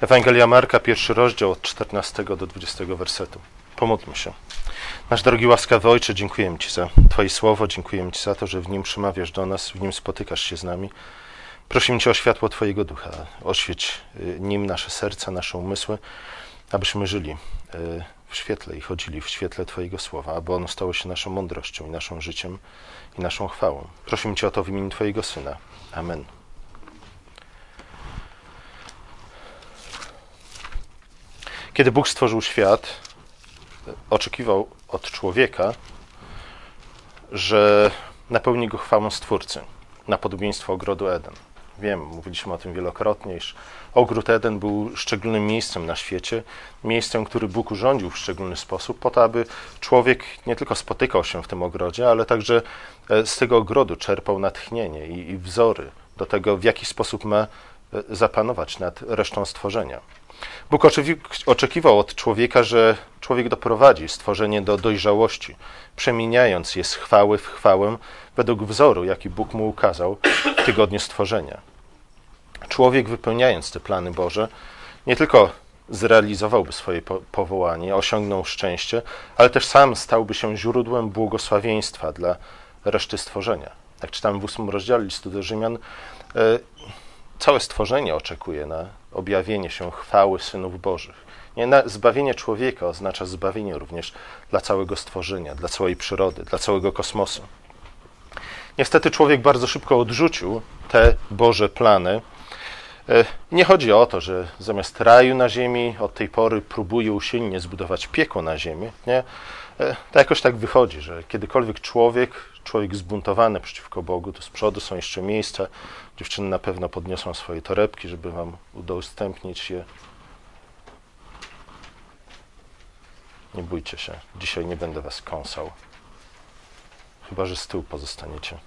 Ewangelia Marka, pierwszy rozdział od 14 do 20 wersetu. Pomódlmy się. Nasz drogi łaskawy Ojcze, dziękujemy Ci za Twoje słowo, dziękujemy Ci za to, że w nim przemawiasz do nas, w nim spotykasz się z nami. Prosimy Cię o światło Twojego ducha. Oświeć y, nim nasze serca, nasze umysły, abyśmy żyli y, w świetle i chodzili w świetle Twojego słowa, aby ono stało się naszą mądrością i naszym życiem i naszą chwałą. Prosimy Cię o to w imieniu Twojego Syna. Amen. Kiedy Bóg stworzył świat, oczekiwał od człowieka, że napełni go chwałą Stwórcy, na podobieństwo ogrodu Eden. Wiem, mówiliśmy o tym wielokrotnie, iż ogród Eden był szczególnym miejscem na świecie, miejscem, który Bóg urządził w szczególny sposób, po to, aby człowiek nie tylko spotykał się w tym ogrodzie, ale także e, z tego ogrodu czerpał natchnienie i, i wzory do tego, w jaki sposób ma zapanować nad resztą stworzenia. Bóg oczekiwał od człowieka, że człowiek doprowadzi stworzenie do dojrzałości, przemieniając je z chwały w chwałę według wzoru, jaki Bóg mu ukazał w tygodniu stworzenia. Człowiek, wypełniając te plany Boże, nie tylko zrealizowałby swoje powołanie, osiągnął szczęście, ale też sam stałby się źródłem błogosławieństwa dla reszty stworzenia. Jak czytamy w ósmym rozdziale listu do Rzymian, e, całe stworzenie oczekuje na objawienie się chwały synów Bożych. Nie, zbawienie człowieka oznacza zbawienie również dla całego stworzenia, dla całej przyrody, dla całego kosmosu. Niestety człowiek bardzo szybko odrzucił te Boże plany. E, nie chodzi o to, że zamiast raju na ziemi od tej pory próbuje usilnie zbudować piekło na ziemi. Nie? E, to jakoś tak wychodzi, że kiedykolwiek człowiek, człowiek zbuntowany przeciwko Bogu, to z przodu są jeszcze miejsca. Dziewczyny na pewno podniosą swoje torebki, żeby wam udostępnić je. Nie bójcie się, dzisiaj nie będę was kąsał. Chyba, że z tyłu pozostaniecie.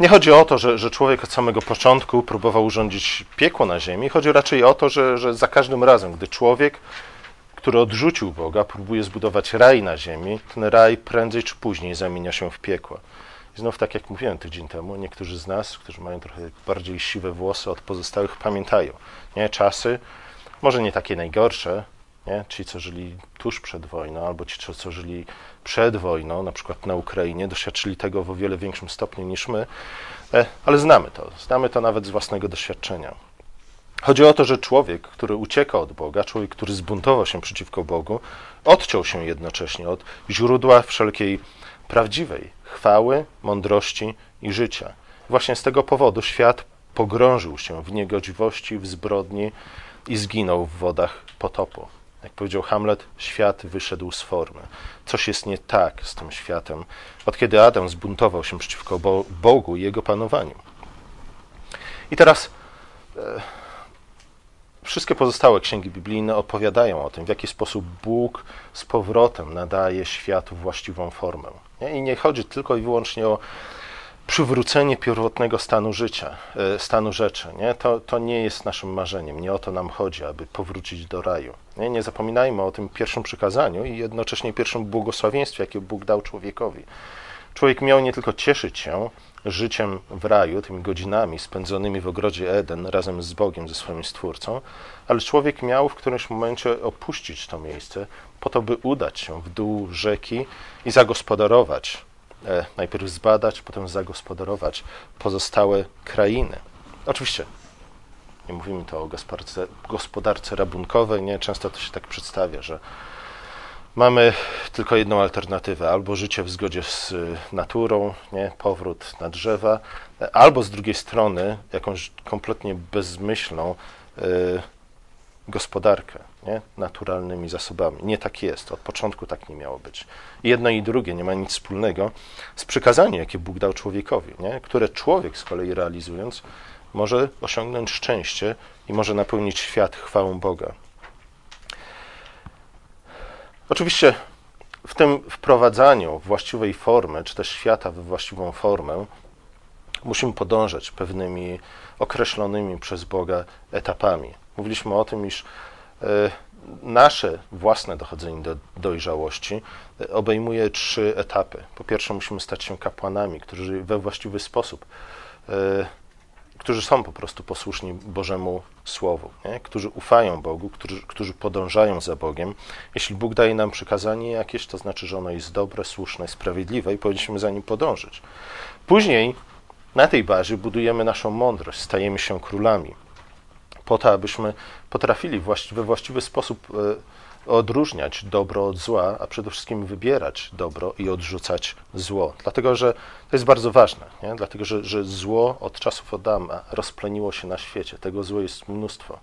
Nie chodzi o to, że, że człowiek od samego początku próbował urządzić piekło na ziemi. Chodzi raczej o to, że, że za każdym razem, gdy człowiek który odrzucił Boga, próbuje zbudować raj na ziemi, ten raj prędzej czy później zamienia się w piekło. I znów, tak jak mówiłem tydzień temu, niektórzy z nas, którzy mają trochę bardziej siwe włosy od pozostałych, pamiętają. Nie? Czasy, może nie takie najgorsze, nie? ci, co żyli tuż przed wojną, albo ci, co żyli przed wojną, na przykład na Ukrainie, doświadczyli tego w o wiele większym stopniu niż my, e, ale znamy to. Znamy to nawet z własnego doświadczenia. Chodzi o to, że człowiek, który ucieka od Boga, człowiek, który zbuntował się przeciwko Bogu, odciął się jednocześnie od źródła wszelkiej prawdziwej chwały, mądrości i życia. Właśnie z tego powodu świat pogrążył się w niegodziwości, w zbrodni i zginął w wodach potopu. Jak powiedział Hamlet, świat wyszedł z formy. Coś jest nie tak z tym światem, od kiedy Adam zbuntował się przeciwko Bogu i jego panowaniu. I teraz e, Wszystkie pozostałe księgi biblijne opowiadają o tym, w jaki sposób Bóg z powrotem nadaje światu właściwą formę. I nie chodzi tylko i wyłącznie o przywrócenie pierwotnego stanu życia, e, stanu rzeczy. Nie? To, to nie jest naszym marzeniem, nie o to nam chodzi, aby powrócić do raju. Nie, nie zapominajmy o tym pierwszym przykazaniu i jednocześnie pierwszym błogosławieństwie, jakie Bóg dał człowiekowi. Człowiek miał nie tylko cieszyć się życiem w raju, tymi godzinami spędzonymi w ogrodzie Eden razem z Bogiem, ze swoim Stwórcą, ale człowiek miał w którymś momencie opuścić to miejsce po to, by udać się w dół rzeki i zagospodarować, e, najpierw zbadać, potem zagospodarować pozostałe krainy. Oczywiście nie mówimy to o gospodarce, gospodarce rabunkowej, nie? Często to się tak przedstawia, że mamy tylko jedną alternatywę: albo życie w zgodzie z y, naturą, nie? powrót na drzewa, albo z drugiej strony jakąś kompletnie bezmyślną y, gospodarkę nie? naturalnymi zasobami. Nie tak jest. Od początku tak nie miało być. Jedno i drugie nie ma nic wspólnego z przykazaniem, jakie Bóg dał człowiekowi, nie? które człowiek z kolei realizując może osiągnąć szczęście i może napełnić świat chwałą Boga. Oczywiście w tym wprowadzaniu właściwej formy, czy też świata we właściwą formę, musimy podążać pewnymi określonymi przez Boga etapami. Mówiliśmy o tym, iż e, nasze własne dochodzenie do dojrzałości e, obejmuje trzy etapy. Po pierwsze, musimy stać się kapłanami, którzy we właściwy sposób e, którzy są po prostu posłuszni Bożemu Słowu, nie? którzy ufają Bogu, którzy, którzy podążają za Bogiem. Jeśli Bóg daje nam przykazanie jakieś, to znaczy, że ono jest dobre, słuszne, sprawiedliwe i powinniśmy za nim podążyć. Później na tej bazie budujemy naszą mądrość, stajemy się królami, po to, abyśmy potrafili we właściwy sposób e, odróżniać dobro od zła, a przede wszystkim wybierać dobro i odrzucać zło. Dlatego, że to jest bardzo ważne, nie? dlatego, że, że zło od czasów Adama rozpleniło się na świecie. Tego zło jest mnóstwo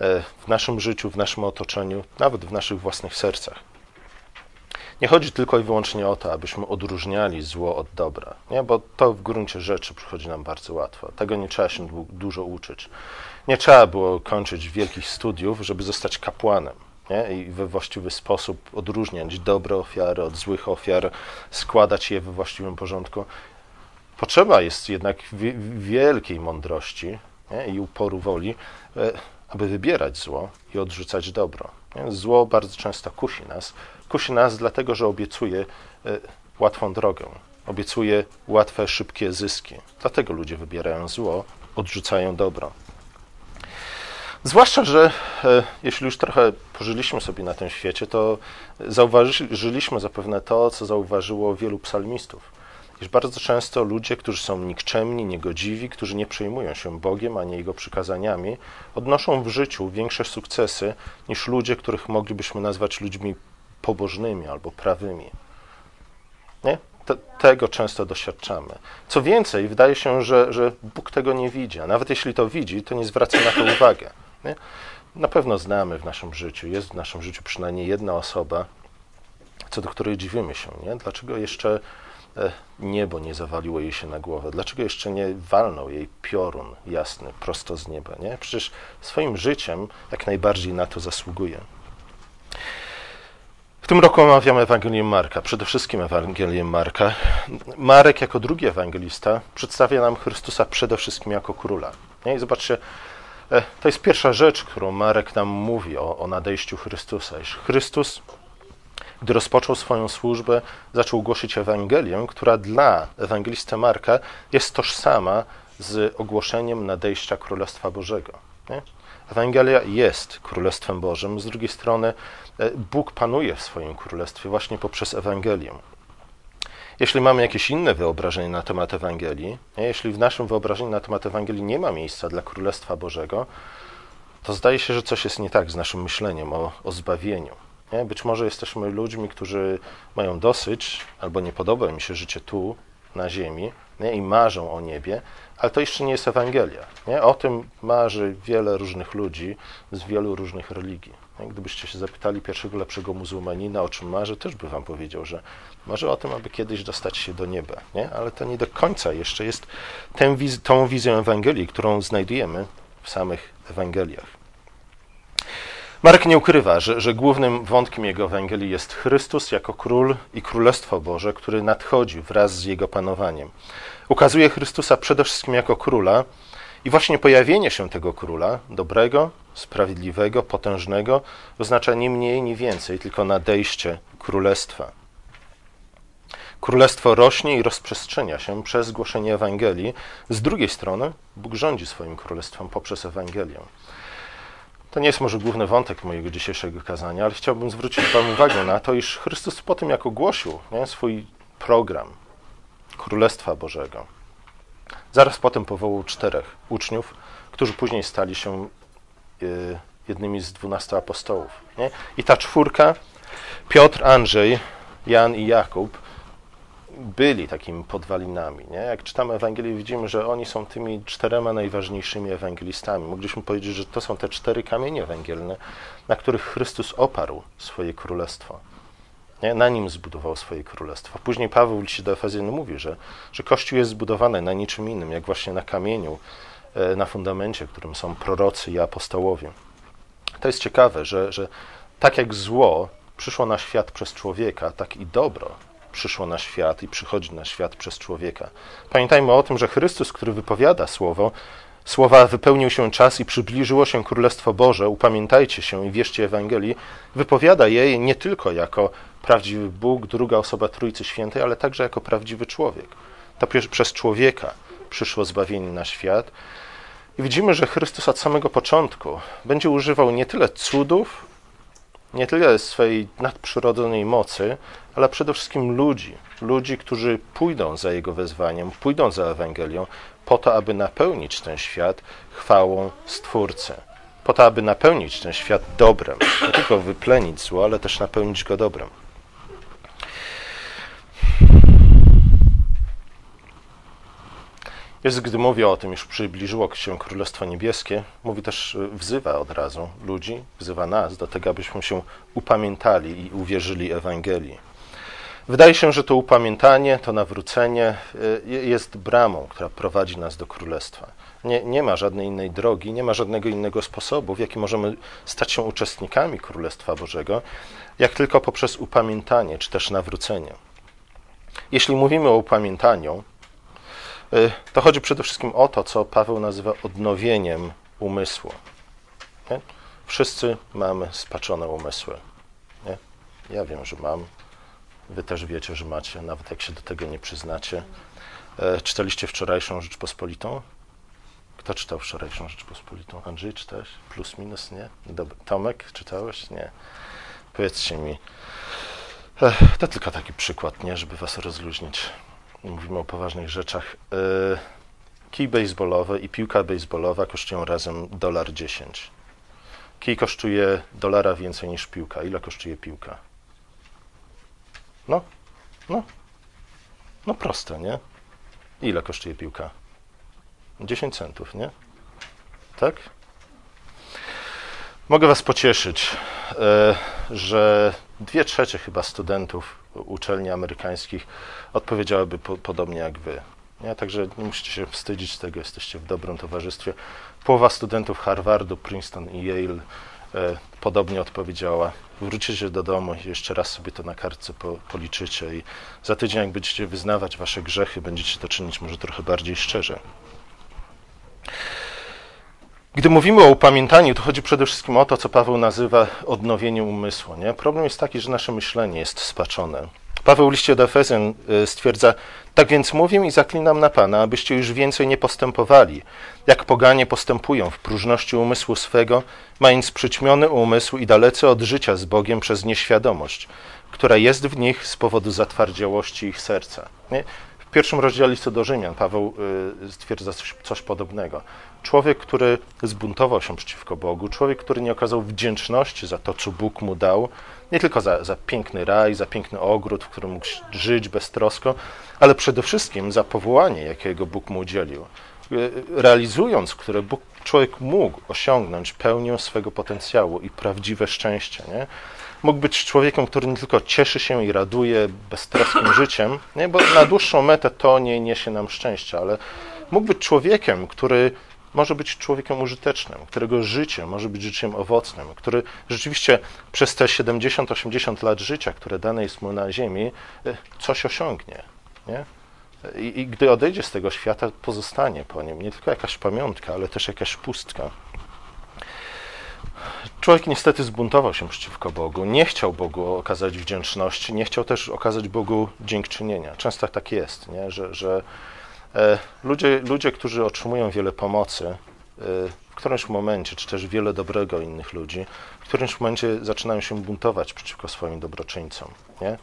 e, w naszym życiu, w naszym otoczeniu, nawet w naszych własnych sercach. Nie chodzi tylko i wyłącznie o to, abyśmy odróżniali zło od dobra, nie? bo to w gruncie rzeczy przychodzi nam bardzo łatwo. Tego nie trzeba się dużo uczyć. Nie trzeba było kończyć wielkich studiów, żeby zostać kapłanem. Nie? I we właściwy sposób odróżniać dobre ofiary od złych ofiar, składać je we właściwym porządku. Potrzeba jest jednak wielkiej mądrości nie? i uporu woli, e, aby wybierać zło i odrzucać dobro. Nie? Zło bardzo często kusi nas. Kusi nas dlatego, że obiecuje e, łatwą drogę, obiecuje łatwe, szybkie zyski. Dlatego ludzie wybierają zło, odrzucają dobro. Zwłaszcza, że e, jeśli już trochę pożyliśmy sobie na tym świecie, to zauważyliśmy zapewne to, co zauważyło wielu psalmistów. Iż bardzo często ludzie, którzy są nikczemni, niegodziwi, którzy nie przejmują się Bogiem ani Jego przykazaniami, odnoszą w życiu większe sukcesy niż ludzie, których moglibyśmy nazwać ludźmi pobożnymi albo prawymi. Nie? Te, tego często doświadczamy. Co więcej, wydaje się, że, że Bóg tego nie widzi, a nawet jeśli to widzi, to nie zwraca na to uwagę. Nie? Na pewno znamy w naszym życiu, jest w naszym życiu przynajmniej jedna osoba, co do której dziwimy się. Nie? Dlaczego jeszcze e, niebo nie zawaliło jej się na głowę? Dlaczego jeszcze nie walnął jej piorun jasny prosto z nieba? Nie? Przecież swoim życiem jak najbardziej na to zasługuje. W tym roku omawiamy Ewangelię Marka, przede wszystkim Ewangelię Marka. Marek jako drugi ewangelista przedstawia nam Chrystusa przede wszystkim jako króla. Nie? I zobaczcie, to jest pierwsza rzecz, którą Marek nam mówi o, o nadejściu Chrystusa. Iż Chrystus, gdy rozpoczął swoją służbę, zaczął głosić Ewangelię, która dla ewangelistę Marka jest tożsama z ogłoszeniem nadejścia Królestwa Bożego. Nie? Ewangelia jest Królestwem Bożym, z drugiej strony e, Bóg panuje w swoim królestwie właśnie poprzez Ewangelię. Jeśli mamy jakieś inne wyobrażenie na temat Ewangelii, jeśli w naszym wyobrażeniu na temat Ewangelii nie ma miejsca dla Królestwa Bożego, to zdaje się, że coś jest nie tak z naszym myśleniem o, o zbawieniu. Nie? Być może jesteśmy ludźmi, którzy mają dosyć, albo nie podoba im się życie tu, na ziemi, nie? i marzą o niebie, ale to jeszcze nie jest Ewangelia. Nie? O tym marzy wiele różnych ludzi z wielu różnych religii. Gdybyście się zapytali pierwszego lepszego muzułmanina, o czym marzy, też by wam powiedział, że marzy o tym, aby kiedyś dostać się do nieba. Nie? Ale to nie do końca jeszcze jest tę, tą wizją Ewangelii, którą znajdujemy w samych Ewangeliach. Marek nie ukrywa, że, że, głównym wątkiem jego Ewangelii jest Chrystus jako król i królestwo Boże, który nadchodzi wraz z jego panowaniem. Ukazuje Chrystusa przede wszystkim jako króla, i właśnie pojawienie się tego króla, dobrego, sprawiedliwego, potężnego, oznacza nie mniej, nie więcej, tylko nadejście królestwa. Królestwo rośnie i rozprzestrzenia się przez głoszenie Ewangelii. Z drugiej strony, Bóg rządzi swoim królestwem poprzez Ewangelię. To nie jest może główny wątek mojego dzisiejszego kazania, ale chciałbym zwrócić Wam uwagę na to, iż Chrystus po tym, jak ogłosił nie, swój program Królestwa Bożego, Zaraz potem powołał czterech uczniów, którzy później stali się y, jednymi z dwunastu apostołów. Nie? I ta czwórka, Piotr, Andrzej, Jan i Jakub, byli takimi podwalinami. Nie? Jak czytamy Ewangelię, widzimy, że oni są tymi czterema najważniejszymi ewangelistami. Mogliśmy powiedzieć, że to są te cztery kamienie węgielne, na których Chrystus oparł swoje królestwo. Nie? Na nim zbudował swoje królestwo. Później Paweł w liście do Efezjan mówi, że, że Kościół jest zbudowany na niczym innym, jak właśnie na kamieniu, e, na fundamencie, którym są prorocy i apostołowie. To jest ciekawe, że, że tak jak zło przyszło na świat przez człowieka, tak i dobro przyszło na świat i przychodzi na świat przez człowieka. Pamiętajmy o tym, że Chrystus, który wypowiada słowo, Słowa wypełnił się czas i przybliżyło się Królestwo Boże, upamiętajcie się i wierzcie Ewangelii, wypowiada jej nie tylko jako prawdziwy Bóg, druga osoba Trójcy Świętej, ale także jako prawdziwy człowiek. To przez człowieka przyszło zbawienie na świat. I widzimy, że Chrystus od samego początku będzie używał nie tyle cudów, nie tyle swojej nadprzyrodzonej mocy, ale przede wszystkim ludzi. Ludzi, którzy pójdą za Jego wezwaniem, pójdą za Ewangelią, po to, aby napełnić ten świat chwałą Stwórcy. Po to, aby napełnić ten świat dobrem. Nie tylko wyplenić zło, ale też napełnić go dobrem. Jest, gdy mówi o tym, już przybliżyło się Królestwo Niebieskie, mówi też, y, wzywa od razu ludzi, wzywa nas do tego, abyśmy się upamiętali i uwierzyli Ewangelii. Wydaje się, że to upamiętanie, to nawrócenie y, jest bramą, która prowadzi nas do Królestwa. Nie, nie ma żadnej innej drogi, nie ma żadnego innego sposobu, w jaki możemy stać się uczestnikami Królestwa Bożego, jak tylko poprzez upamiętanie czy też nawrócenie. Jeśli mówimy o upamiętaniu, Y, to chodzi przede wszystkim o to, co Paweł nazywa odnowieniem umysłu. Nie? Wszyscy mamy spaczone umysły. Nie? Ja wiem, że mam. Wy też wiecie, że macie, nawet jak się do tego nie przyznacie. E, czytaliście wczorajszą Rzeczpospolitą? Kto czytał wczorajszą Rzeczpospolitą? Andrzej, czytałeś? Plus, minus, nie? Tomek, czytałeś? Nie. Powiedzcie mi. To tylko taki przykład, nie? Żeby was rozluźnić mówimy o poważnych rzeczach. E, kij baseballowy i piłka baseballowa kosztują razem dolar 10. Kij kosztuje dolara więcej niż piłka. Ile kosztuje piłka? No, no, no proste, nie? Ile kosztuje piłka? 10 centów, nie? Tak? Mogę Was pocieszyć, e, że dwie trzecie chyba studentów uczelni amerykańskich odpowiedziałyby po, podobnie jak wy. Nie? Także nie musicie się wstydzić tego, jesteście w dobrym towarzystwie. Połowa studentów Harvardu, Princeton i Yale e, podobnie odpowiedziała. Wrócicie do domu i jeszcze raz sobie to na kartce po, policzycie i za tydzień, jak będziecie wyznawać wasze grzechy, będziecie to czynić może trochę bardziej szczerze. Gdy mówimy o upamiętaniu, to chodzi przede wszystkim o to, co Paweł nazywa odnowieniem umysłu. Nie? Problem jest taki, że nasze myślenie jest spaczone. Paweł w liście do Efezjan y, stwierdza, tak więc mówię i zaklinam na Pana, abyście już więcej nie postępowali, jak poganie postępują w próżności umysłu swego, mając przyćmiony umysł i dalece od życia z Bogiem przez nieświadomość, która jest w nich z powodu zatwardziałości ich serca. Nie? W pierwszym rozdziale listu do Rzymian Paweł y, stwierdza coś, coś podobnego. Człowiek, który zbuntował się przeciwko Bogu, człowiek, który nie okazał wdzięczności za to, co Bóg mu dał, nie tylko za, za piękny raj, za piękny ogród, w którym mógł żyć beztrosko, ale przede wszystkim za powołanie, jakiego Bóg mu udzielił. Realizując, które Bóg, człowiek mógł osiągnąć pełnię swego potencjału i prawdziwe szczęście. Nie? Mógł być człowiekiem, który nie tylko cieszy się i raduje beztroskim życiem, nie? bo na dłuższą metę to nie niesie nam szczęścia, ale mógł być człowiekiem, który może być człowiekiem użytecznym, którego życie może być życiem owocnym, który rzeczywiście przez te 70-80 lat życia, które dane jest mu na ziemi, e, coś osiągnie. Nie? I, I, gdy odejdzie z tego świata, pozostanie po nim nie tylko jakaś pamiątka, ale też jakaś pustka. Człowiek niestety zbuntował się przeciwko Bogu, nie chciał Bogu okazać wdzięczności, nie chciał też okazać Bogu dziękczynienia. Często tak jest, nie? Że, że ludzie, ludzie, którzy otrzymują wiele pomocy, e, w którymś momencie, czy też wiele dobrego innych ludzi, w którymś momencie zaczynają się buntować przeciwko swoim dobroczyńcom. Nie?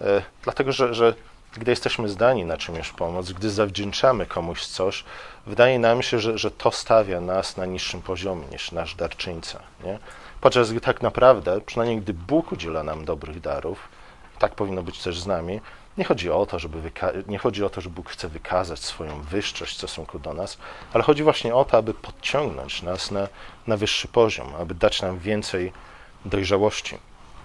E, dlatego, że, że gdy jesteśmy zdani na czymś pomoc, gdy zawdzięczamy komuś coś, wydaje nam się, że, że to stawia nas na niższym poziomie niż nasz darczyńca. Nie? Podczas gdy tak naprawdę, przynajmniej gdy Bóg udziela nam dobrych darów, tak powinno być też z nami, nie chodzi o to, żeby nie chodzi o to, że Bóg chce wykazać swoją wyższość w stosunku do nas, ale chodzi właśnie o to, aby podciągnąć nas na, na wyższy poziom, aby dać nam więcej dojrzałości.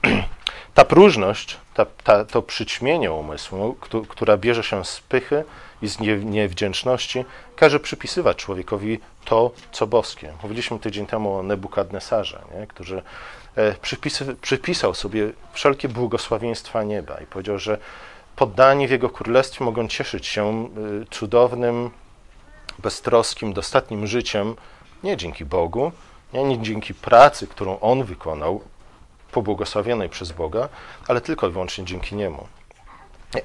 Ta próżność, ta, ta, to przyćmienie umysłu, która bierze się z pychy i z niewdzięczności, każe przypisywać człowiekowi to, co boskie. Mówiliśmy tydzień temu o Nebukadnesarze, nie? który e, przypisał sobie wszelkie błogosławieństwa nieba i powiedział, że poddani w Jego królestwie mogą cieszyć się y, cudownym, beztroskim, dostatnim życiem nie dzięki Bogu, nie, nie dzięki pracy, którą On wykonał, pobłogosławionej przez Boga, ale tylko i wyłącznie dzięki Niemu. Nie.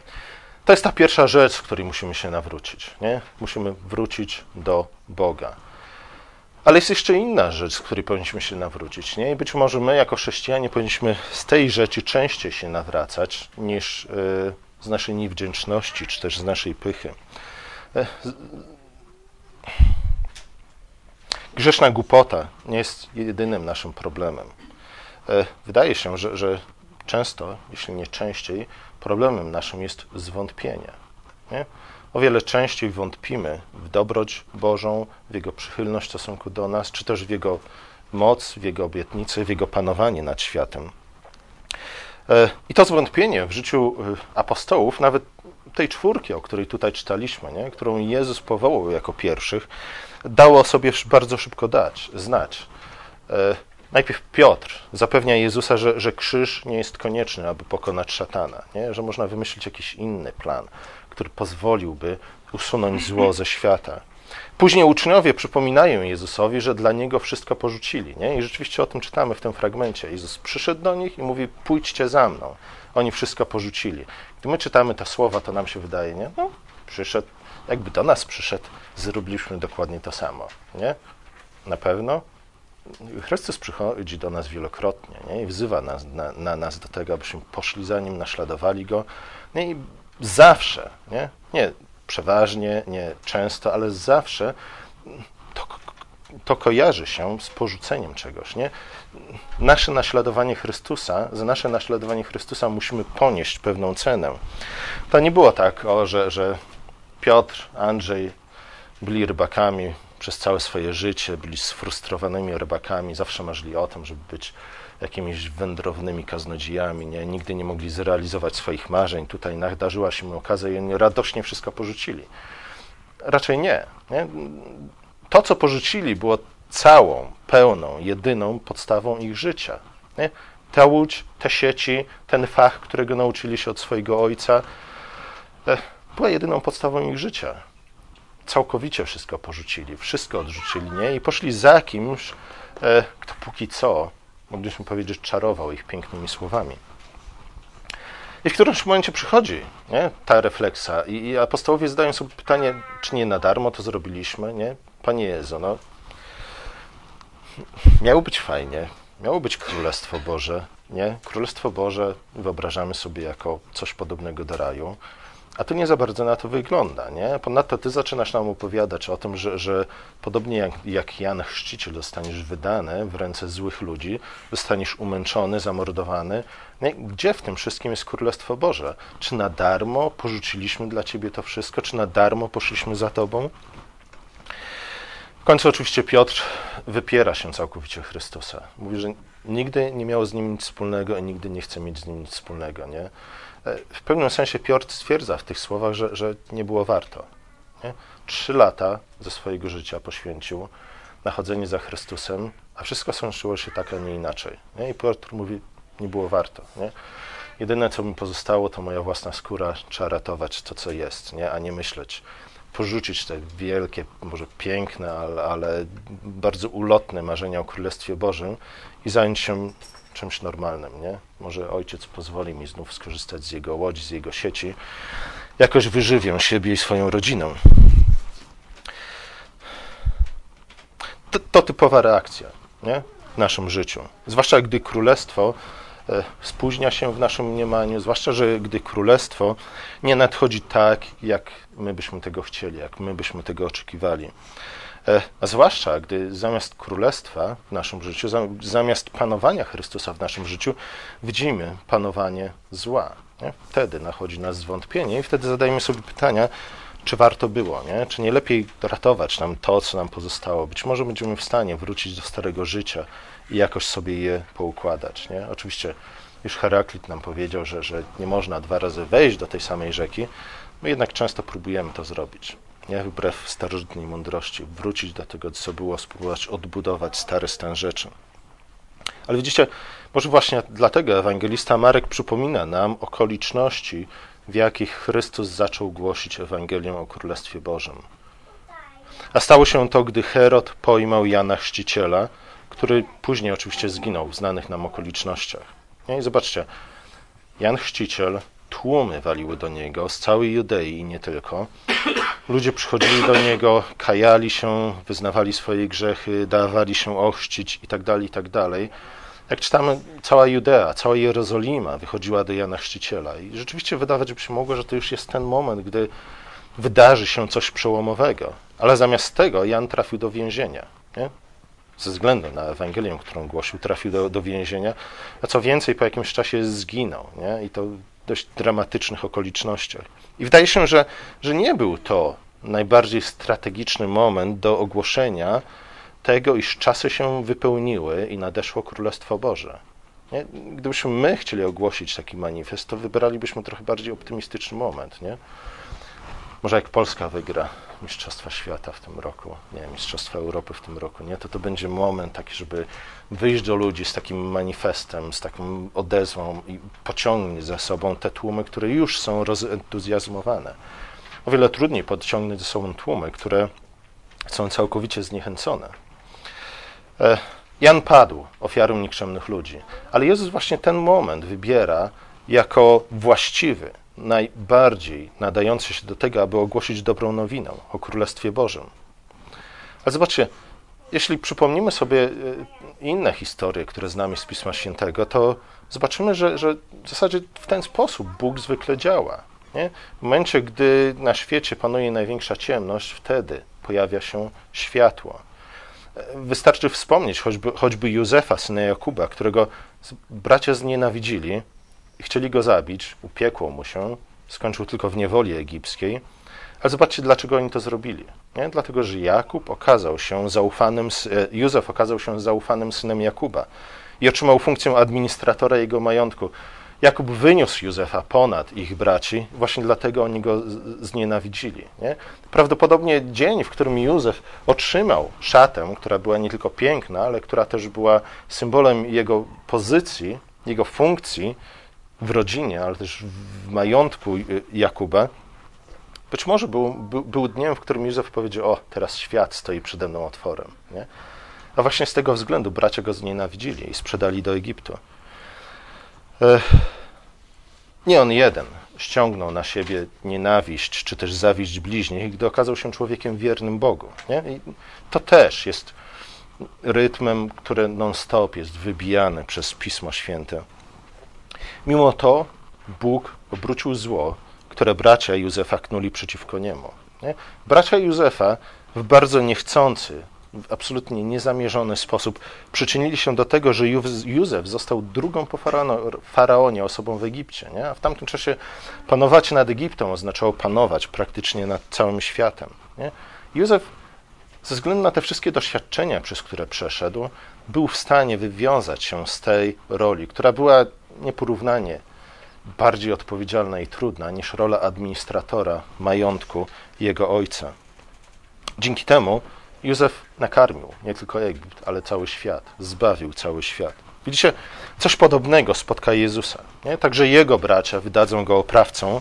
To jest ta pierwsza rzecz, z której musimy się nawrócić. Nie? Musimy wrócić do Boga. Ale jest jeszcze inna rzecz, z której powinniśmy się nawrócić. Nie? I być może my, jako chrześcijanie, powinniśmy z tej rzeczy częściej się nawracać niż yy, z naszej niewdzięczności, czy też z naszej pychy. Yy, grzeszna głupota nie jest jedynym naszym problemem. Yy, wydaje się, że, że często, jeśli nie częściej, problemem naszym jest zwątpienie. Nie? O wiele częściej wątpimy w dobroć Bożą, w Jego przychylność w stosunku do nas, czy też w Jego moc, w Jego obietnicy, w Jego panowanie nad światem. E, I to zwątpienie w życiu e, apostołów, nawet tej czwórki, o której tutaj czytaliśmy, nie? którą Jezus powołał jako pierwszych, dało sobie bardzo szybko dać, znać. E, najpierw Piotr zapewnia Jezusa, że, że krzyż nie jest konieczny, aby pokonać szatana, nie? że można wymyślić jakiś inny plan który pozwoliłby usunąć zło ze świata. Później uczniowie przypominają Jezusowi, że dla niego wszystko porzucili. Nie? I rzeczywiście o tym czytamy w tym fragmencie. Jezus przyszedł do nich i mówi: Pójdźcie za mną. Oni wszystko porzucili. Gdy my czytamy te słowa, to nam się wydaje, nie? No, przyszedł, jakby do nas przyszedł, zrobiliśmy dokładnie to samo. Nie? Na pewno. Chrystus przychodzi do nas wielokrotnie nie? i wzywa nas, na, na nas do tego, abyśmy poszli za Nim, naśladowali Go. Nie? I zawsze, nie, nie przeważnie, nie często, ale zawsze to, to kojarzy się z porzuceniem czegoś. Nie? Nasze naśladowanie Chrystusa, za nasze naśladowanie Chrystusa musimy ponieść pewną cenę. To nie było tak, o, że, że Piotr, Andrzej byli rybakami przez całe swoje życie, byli sfrustrowanymi rybakami, zawsze marzyli o tym, żeby być jakimiś wędrownymi kaznodzijami, nie? nigdy nie mogli zrealizować swoich marzeń. Tutaj nadarzyła się mu okazja i oni radośnie wszystko porzucili. Raczej nie. nie? To, co porzucili, było całą, pełną, jedyną podstawą ich życia. Nie? Ta łódź, te sieci, ten fach, którego nauczyli się od swojego ojca, e, była jedyną podstawą ich życia. Całkowicie wszystko porzucili, wszystko odrzucili, nie? I poszli za kimś, e, kto póki co mogliśmy powiedzieć, czarował ich pięknymi słowami. I w którymś momencie przychodzi nie, ta refleksa i, i apostołowie zadają sobie pytanie, czy nie na darmo to zrobiliśmy, nie? Panie Jezu, no, miało być fajnie, miało być Królestwo Boże, nie? Królestwo Boże wyobrażamy sobie jako coś podobnego do raju, a to nie za bardzo na to wygląda. Nie? Ponadto ty zaczynasz nam opowiadać o tym, że, że podobnie jak, jak Jan Chrzciciel zostaniesz wydany w ręce złych ludzi, zostaniesz umęczony, zamordowany. Nie? Gdzie w tym wszystkim jest Królestwo Boże? Czy na darmo porzuciliśmy dla ciebie to wszystko? Czy na darmo poszliśmy za tobą? W końcu oczywiście Piotr wypiera się całkowicie Chrystusa. Mówi, że nigdy nie miał z nim nic wspólnego i nigdy nie chce mieć z nim nic wspólnego. Nie? W pewnym sensie Piotr stwierdza w tych słowach, że, że nie było warto. Nie? Trzy lata ze swojego życia poświęcił na chodzenie za Chrystusem, a wszystko skończyło się tak, a nie inaczej. Nie? I Piotr mówi, nie było warto. Nie? Jedyne, co mi pozostało, to moja własna skóra, trzeba ratować to, co jest, nie? a nie myśleć, porzucić te wielkie, może piękne, ale, ale bardzo ulotne marzenia o Królestwie Bożym i zająć się czymś normalnym, nie? Może ojciec pozwoli mi znów skorzystać z jego łodzi, z jego sieci. Jakoś wyżywię siebie i swoją rodzinę. To, to typowa reakcja nie? w naszym życiu. Zwłaszcza gdy królestwo e, spóźnia się w naszym mniemaniu, zwłaszcza, że gdy królestwo nie nadchodzi tak, jak my byśmy tego chcieli, jak my byśmy tego oczekiwali. E, a zwłaszcza, gdy zamiast królestwa w naszym życiu, zamiast panowania Chrystusa w naszym życiu, widzimy panowanie zła. Nie? Wtedy nachodzi nas zwątpienie i wtedy zadajemy sobie pytania, czy warto było, nie? czy nie lepiej ratować nam to, co nam pozostało. Być może będziemy w stanie wrócić do starego życia i jakoś sobie je poukładać. Nie? Oczywiście już Heraklit nam powiedział, że, że nie można dwa razy wejść do tej samej rzeki, my jednak często próbujemy to zrobić nie wbrew starożytnej mądrości, wrócić do tego, co było, spróbować odbudować stary stan rzeczy. Ale widzicie, może właśnie dlatego ewangelista Marek przypomina nam okoliczności, w jakich Chrystus zaczął głosić Ewangelię o Królestwie Bożym. A stało się to, gdy Herod pojmał Jana Chrzciciela, który później oczywiście zginął w znanych nam okolicznościach. I zobaczcie, Jan Chrzciciel tłumy waliły do niego z całej Judei i nie tylko. Ludzie przychodzili do niego, kajali się, wyznawali swoje grzechy, dawali się ochrzcić itd., tak itd. Tak Jak czytamy, cała Judea, cała Jerozolima wychodziła do Jana Chrzciciela. I rzeczywiście wydawać by się mogło, że to już jest ten moment, gdy wydarzy się coś przełomowego. Ale zamiast tego Jan trafił do więzienia. Nie? Ze względu na Ewangelię, którą głosił, trafił do, do więzienia. A co więcej, po jakimś czasie zginął. Nie? I to dość dramatycznych okolicznościach. I wydaje się, że, że nie był to najbardziej strategiczny moment do ogłoszenia tego, iż czasy się wypełniły i nadeszło Królestwo Boże. Nie? Gdybyśmy my chcieli ogłosić taki manifest, to wybralibyśmy trochę bardziej optymistyczny moment. Nie? Może jak Polska wygra Mistrzostwa Świata w tym roku, nie Mistrzostwa Europy w tym roku, nie? to to będzie moment taki, żeby wyjść do ludzi z takim manifestem, z taką odezwą i pociągnąć za sobą te tłumy, które już są rozentuzjazmowane. O wiele trudniej podciągnąć ze sobą tłumy, które są całkowicie zniechęcone. E, Jan padł ofiarą nikczemnych ludzi, ale Jezus właśnie ten moment wybiera jako właściwy, najbardziej nadający się do tego, aby ogłosić dobrą nowinę o Królestwie Bożym. Ale zobaczcie, jeśli przypomnimy sobie e, inne historie, które znamy z Pisma Świętego, to zobaczymy, że, że w zasadzie w ten sposób Bóg zwykle działa. Nie? W momencie, gdy na świecie panuje największa ciemność, wtedy pojawia się światło. E, wystarczy wspomnieć choćby, choćby Józefa, syna Jakuba, którego bracia znienawidzili chcieli go zabić, upiekło mu się, skończył tylko w niewoli egipskiej. Ale zobaczcie, dlaczego oni to zrobili. Nie? Dlatego, że Jakub okazał się zaufanym, e, Józef okazał się zaufanym synem Jakuba i otrzymał funkcję administratora jego majątku. Jakub wyniósł Józefa ponad ich braci, właśnie dlatego oni go znienawidzili. Nie? Prawdopodobnie dzień, w którym Józef otrzymał szatę, która była nie tylko piękna, ale która też była symbolem jego pozycji, jego funkcji w rodzinie, ale też w majątku Jakuba, być może był, był, był dniem, w którym Józef powiedział: O, teraz świat stoi przede mną otworem. Nie? A właśnie z tego względu bracia go znienawidzili i sprzedali do Egiptu. Nie on jeden ściągnął na siebie nienawiść czy też zawiść bliźnich, gdy okazał się człowiekiem wiernym Bogu. Nie? I to też jest rytmem, który non-stop jest wybijany przez Pismo Święte. Mimo to Bóg obrócił zło, które bracia Józefa knuli przeciwko niemu. Nie? Bracia Józefa w bardzo niechcący, w absolutnie niezamierzony sposób przyczynili się do tego, że Józef został drugą po faraonie osobą w Egipcie. Nie? A w tamtym czasie panować nad Egiptem oznaczało panować praktycznie nad całym światem. Nie? Józef ze względu na te wszystkie doświadczenia, przez które przeszedł, był w stanie wywiązać się z tej roli, która była nieporównanie bardziej odpowiedzialna i trudna niż rola administratora majątku jego ojca. Dzięki temu Józef nakarmił nie tylko Egipt, ale cały świat, zbawił cały świat. Widzicie, coś podobnego spotka Jezusa. Nie? Także jego bracia wydadzą go oprawcą,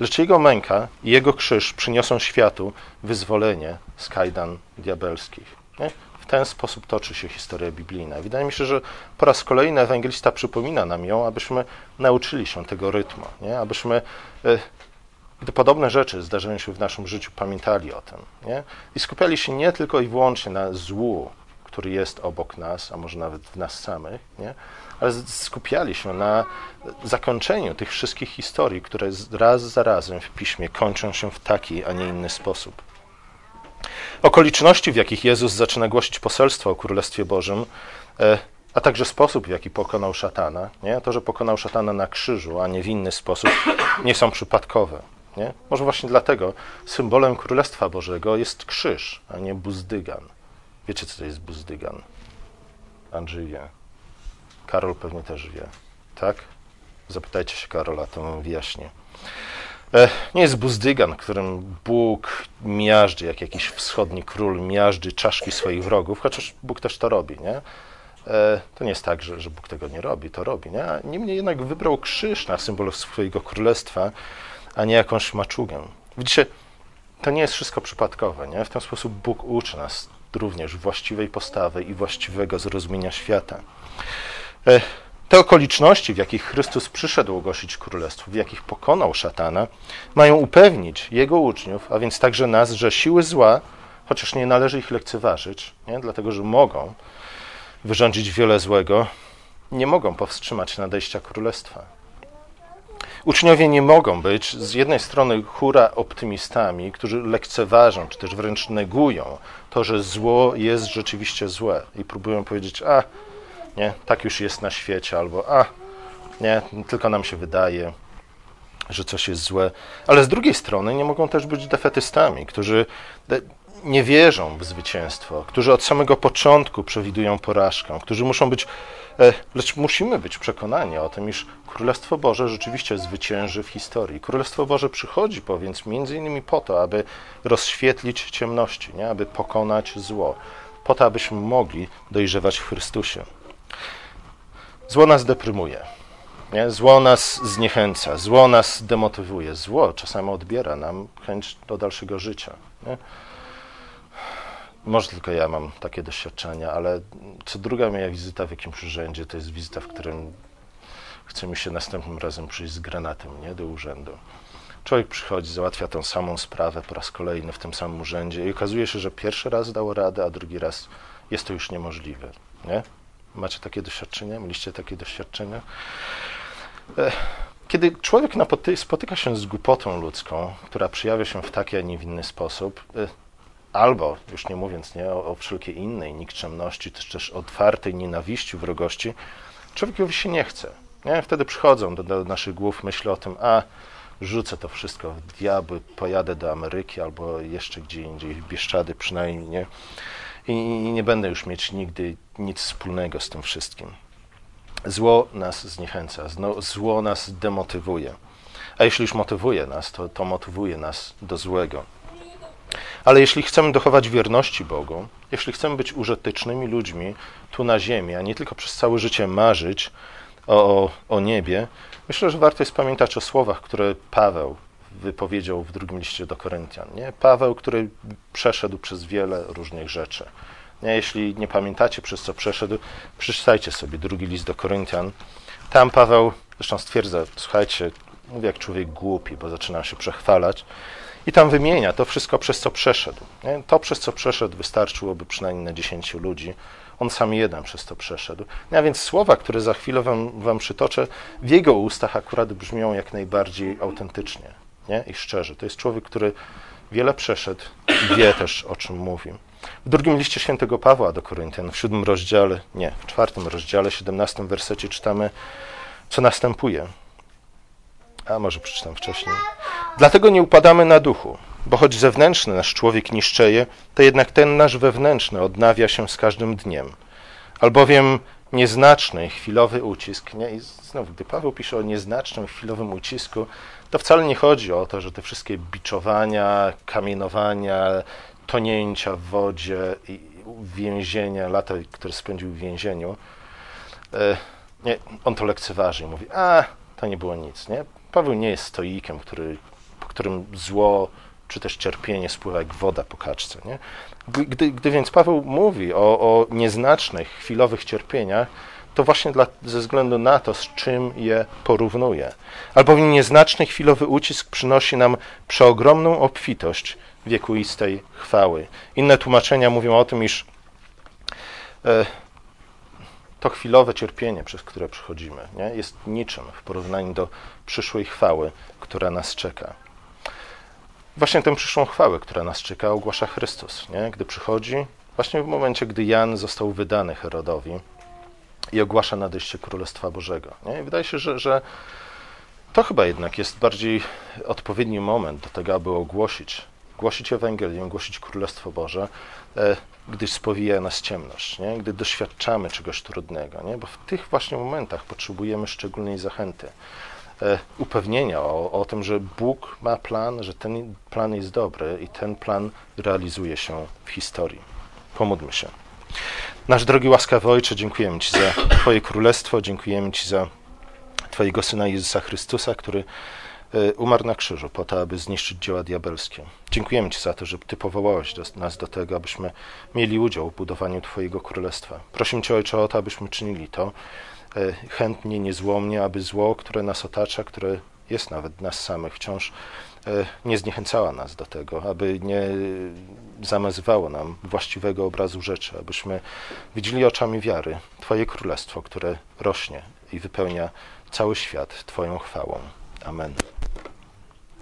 lecz jego męka i jego krzyż przyniosą światu wyzwolenie z kajdan diabelskich. Nie? W ten sposób toczy się historia biblijna. Wydaje mi się, że po raz kolejny ewangelista przypomina nam ją, abyśmy nauczyli się tego rytmu, nie? abyśmy e, gdy podobne rzeczy zdarzają się w naszym życiu, pamiętali o tym. Nie? I skupiali się nie tylko i wyłącznie na złu, który jest obok nas, a może nawet w nas samych, nie? ale skupiali się na zakończeniu tych wszystkich historii, które raz za razem w piśmie kończą się w taki, a nie inny sposób. Okoliczności, w jakich Jezus zaczyna głosić poselstwo o Królestwie Bożym, e, a także sposób, w jaki pokonał szatana, nie? to, że pokonał szatana na krzyżu, a nie w inny sposób, nie są przypadkowe. Nie? Może właśnie dlatego symbolem Królestwa Bożego jest krzyż, a nie buzdygan. Wiecie, co to jest buzdygan? Andrzej wie. Karol pewnie też wie. Tak? Zapytajcie się Karola, to wam wyjaśnię. E, nie jest buzdygan, którym Bóg miażdży, jak jakiś wschodni król miażdży czaszki swoich wrogów, chociaż Bóg też to robi, nie? E, to nie jest tak, że, że Bóg tego nie robi, to robi, nie? Niemniej jednak wybrał krzyż na symbol swojego królestwa, a nie jakąś maczugę. Widzicie, to nie jest wszystko przypadkowe. Nie? W ten sposób Bóg uczy nas również właściwej postawy i właściwego zrozumienia świata. Te okoliczności, w jakich Chrystus przyszedł ogłosić królestwo, w jakich pokonał szatana, mają upewnić jego uczniów, a więc także nas, że siły zła, chociaż nie należy ich lekceważyć, nie? dlatego że mogą wyrządzić wiele złego, nie mogą powstrzymać nadejścia królestwa. Uczniowie nie mogą być z jednej strony hura optymistami, którzy lekceważą, czy też wręcz negują to, że zło jest rzeczywiście złe i próbują powiedzieć, a nie, tak już jest na świecie, albo a nie, tylko nam się wydaje, że coś jest złe. Ale z drugiej strony nie mogą też być defetystami, którzy nie wierzą w zwycięstwo, którzy od samego początku przewidują porażkę, którzy muszą być, e, lecz musimy być przekonani o tym, iż Królestwo Boże rzeczywiście zwycięży w historii. Królestwo Boże przychodzi powiedz między innymi po to, aby rozświetlić ciemności, nie? aby pokonać zło, po to, abyśmy mogli dojrzewać w Chrystusie. Zło nas deprymuje. Nie? Zło nas zniechęca, zło nas demotywuje, zło czasami odbiera nam chęć do dalszego życia. Nie? Może tylko ja mam takie doświadczenia, ale co druga moja wizyta w jakimś urzędzie to jest wizyta, w którym chce mi się następnym razem przyjść z granatem nie, do urzędu. Człowiek przychodzi, załatwia tą samą sprawę po raz kolejny w tym samym urzędzie i okazuje się, że pierwszy raz dało radę, a drugi raz jest to już niemożliwe. Nie? Macie takie doświadczenia? Mieliście takie doświadczenia? Kiedy człowiek spotyka się z głupotą ludzką, która przejawia się w taki, a nie w inny sposób, albo, już nie mówiąc nie, o, o wszelkiej innej nikczemności, czy też otwartej nienawiści, wrogości, człowiekowi się nie chce. Nie? Wtedy przychodzą do, do naszych głów myśli o tym, a rzucę to wszystko w diabły, pojadę do Ameryki albo jeszcze gdzie indziej, w Bieszczady przynajmniej, nie? I, nie będę już mieć nigdy nic wspólnego z tym wszystkim. Zło nas zniechęca, zło nas demotywuje. A jeśli już motywuje nas, to, to motywuje nas do złego. Ale jeśli chcemy dochować wierności Bogu, jeśli chcemy być użytecznymi ludźmi tu na ziemi, a nie tylko przez całe życie marzyć o, o niebie, myślę, że warto jest pamiętać o słowach, które Paweł wypowiedział w drugim liście do Koryntian. Nie? Paweł, który przeszedł przez wiele różnych rzeczy. Nie? Jeśli nie pamiętacie, przez co przeszedł, przeczytajcie sobie drugi list do Koryntian. Tam Paweł zresztą stwierdza, słuchajcie, mówię jak człowiek głupi, bo zaczyna się przechwalać. I tam wymienia to wszystko, przez co przeszedł. Nie? To, przez co przeszedł, wystarczyłoby przynajmniej na dziesięciu ludzi. On sam jeden przez to przeszedł. A więc słowa, które za chwilę wam, wam przytoczę, w jego ustach akurat brzmią jak najbardziej autentycznie nie? i szczerze. To jest człowiek, który wiele przeszedł i wie też, o czym mówi. W drugim liście świętego Pawła do Koryntian, w siódmym rozdziale, nie, w czwartym rozdziale, siedemnastym wersecie czytamy, co następuje. A może przeczytam wcześniej. Dlatego nie upadamy na duchu, bo choć zewnętrzny nasz człowiek niszczeje, to jednak ten nasz wewnętrzny odnawia się z każdym dniem. Albowiem nieznaczny, chwilowy ucisk, nie? i znowu, gdy Paweł pisze o nieznacznym, chwilowym ucisku, to wcale nie chodzi o to, że te wszystkie biczowania, kamienowania, tonięcia w wodzie, i więzienia, lata, które spędził w więzieniu, e, nie, on to lekceważy i mówi, a, to nie było nic, nie? Paweł nie jest stoikiem, który, po którym zło czy też cierpienie spływa jak woda po kaczce. Nie? Gdy, gdy więc Paweł mówi o, o nieznacznych, chwilowych cierpieniach, to właśnie dla, ze względu na to, z czym je porównuje. Albowiem nieznaczny, chwilowy ucisk przynosi nam przeogromną obfitość wiekuistej chwały. Inne tłumaczenia mówią o tym, iż e, to chwilowe cierpienie, przez które przechodzimy, nie, jest niczym w porównaniu do przyszłej chwały, która nas czeka. Właśnie tę przyszłą chwałę, która nas czeka, ogłasza Chrystus, nie? gdy przychodzi, właśnie w momencie, gdy Jan został wydany Herodowi i ogłasza nadejście Królestwa Bożego. Nie? I wydaje się, że, że to chyba jednak jest bardziej odpowiedni moment do tego, aby ogłosić, głosić Ewangelię, głosić Królestwo Boże, e, gdy spowija nas ciemność, nie? gdy doświadczamy czegoś trudnego, nie? bo w tych właśnie momentach potrzebujemy szczególnej zachęty, upewnienia o, o tym, że Bóg ma plan, że ten plan jest dobry i ten plan realizuje się w historii. Pomódlmy się. Nasz drogi łaskawy Ojcze, dziękujemy Ci za Twoje królestwo, dziękujemy Ci za Twojego Syna Jezusa Chrystusa, który E, umarł na krzyżu po to, aby zniszczyć dzieła diabelskie. Dziękujemy Ci za to, że Ty powołałeś do, nas do tego, abyśmy mieli udział w budowaniu Twojego Królestwa. Prosimy Cię, Ojcze, o to, abyśmy czynili to e, chętnie, niezłomnie, aby zło, które nas otacza, które jest nawet nas samych, wciąż e, nie zniechęcała nas do tego, aby nie zamazywało nam właściwego obrazu rzeczy, abyśmy widzieli oczami wiary Twoje królestwo, które rośnie i wypełnia cały świat Twoją chwałą. Amen.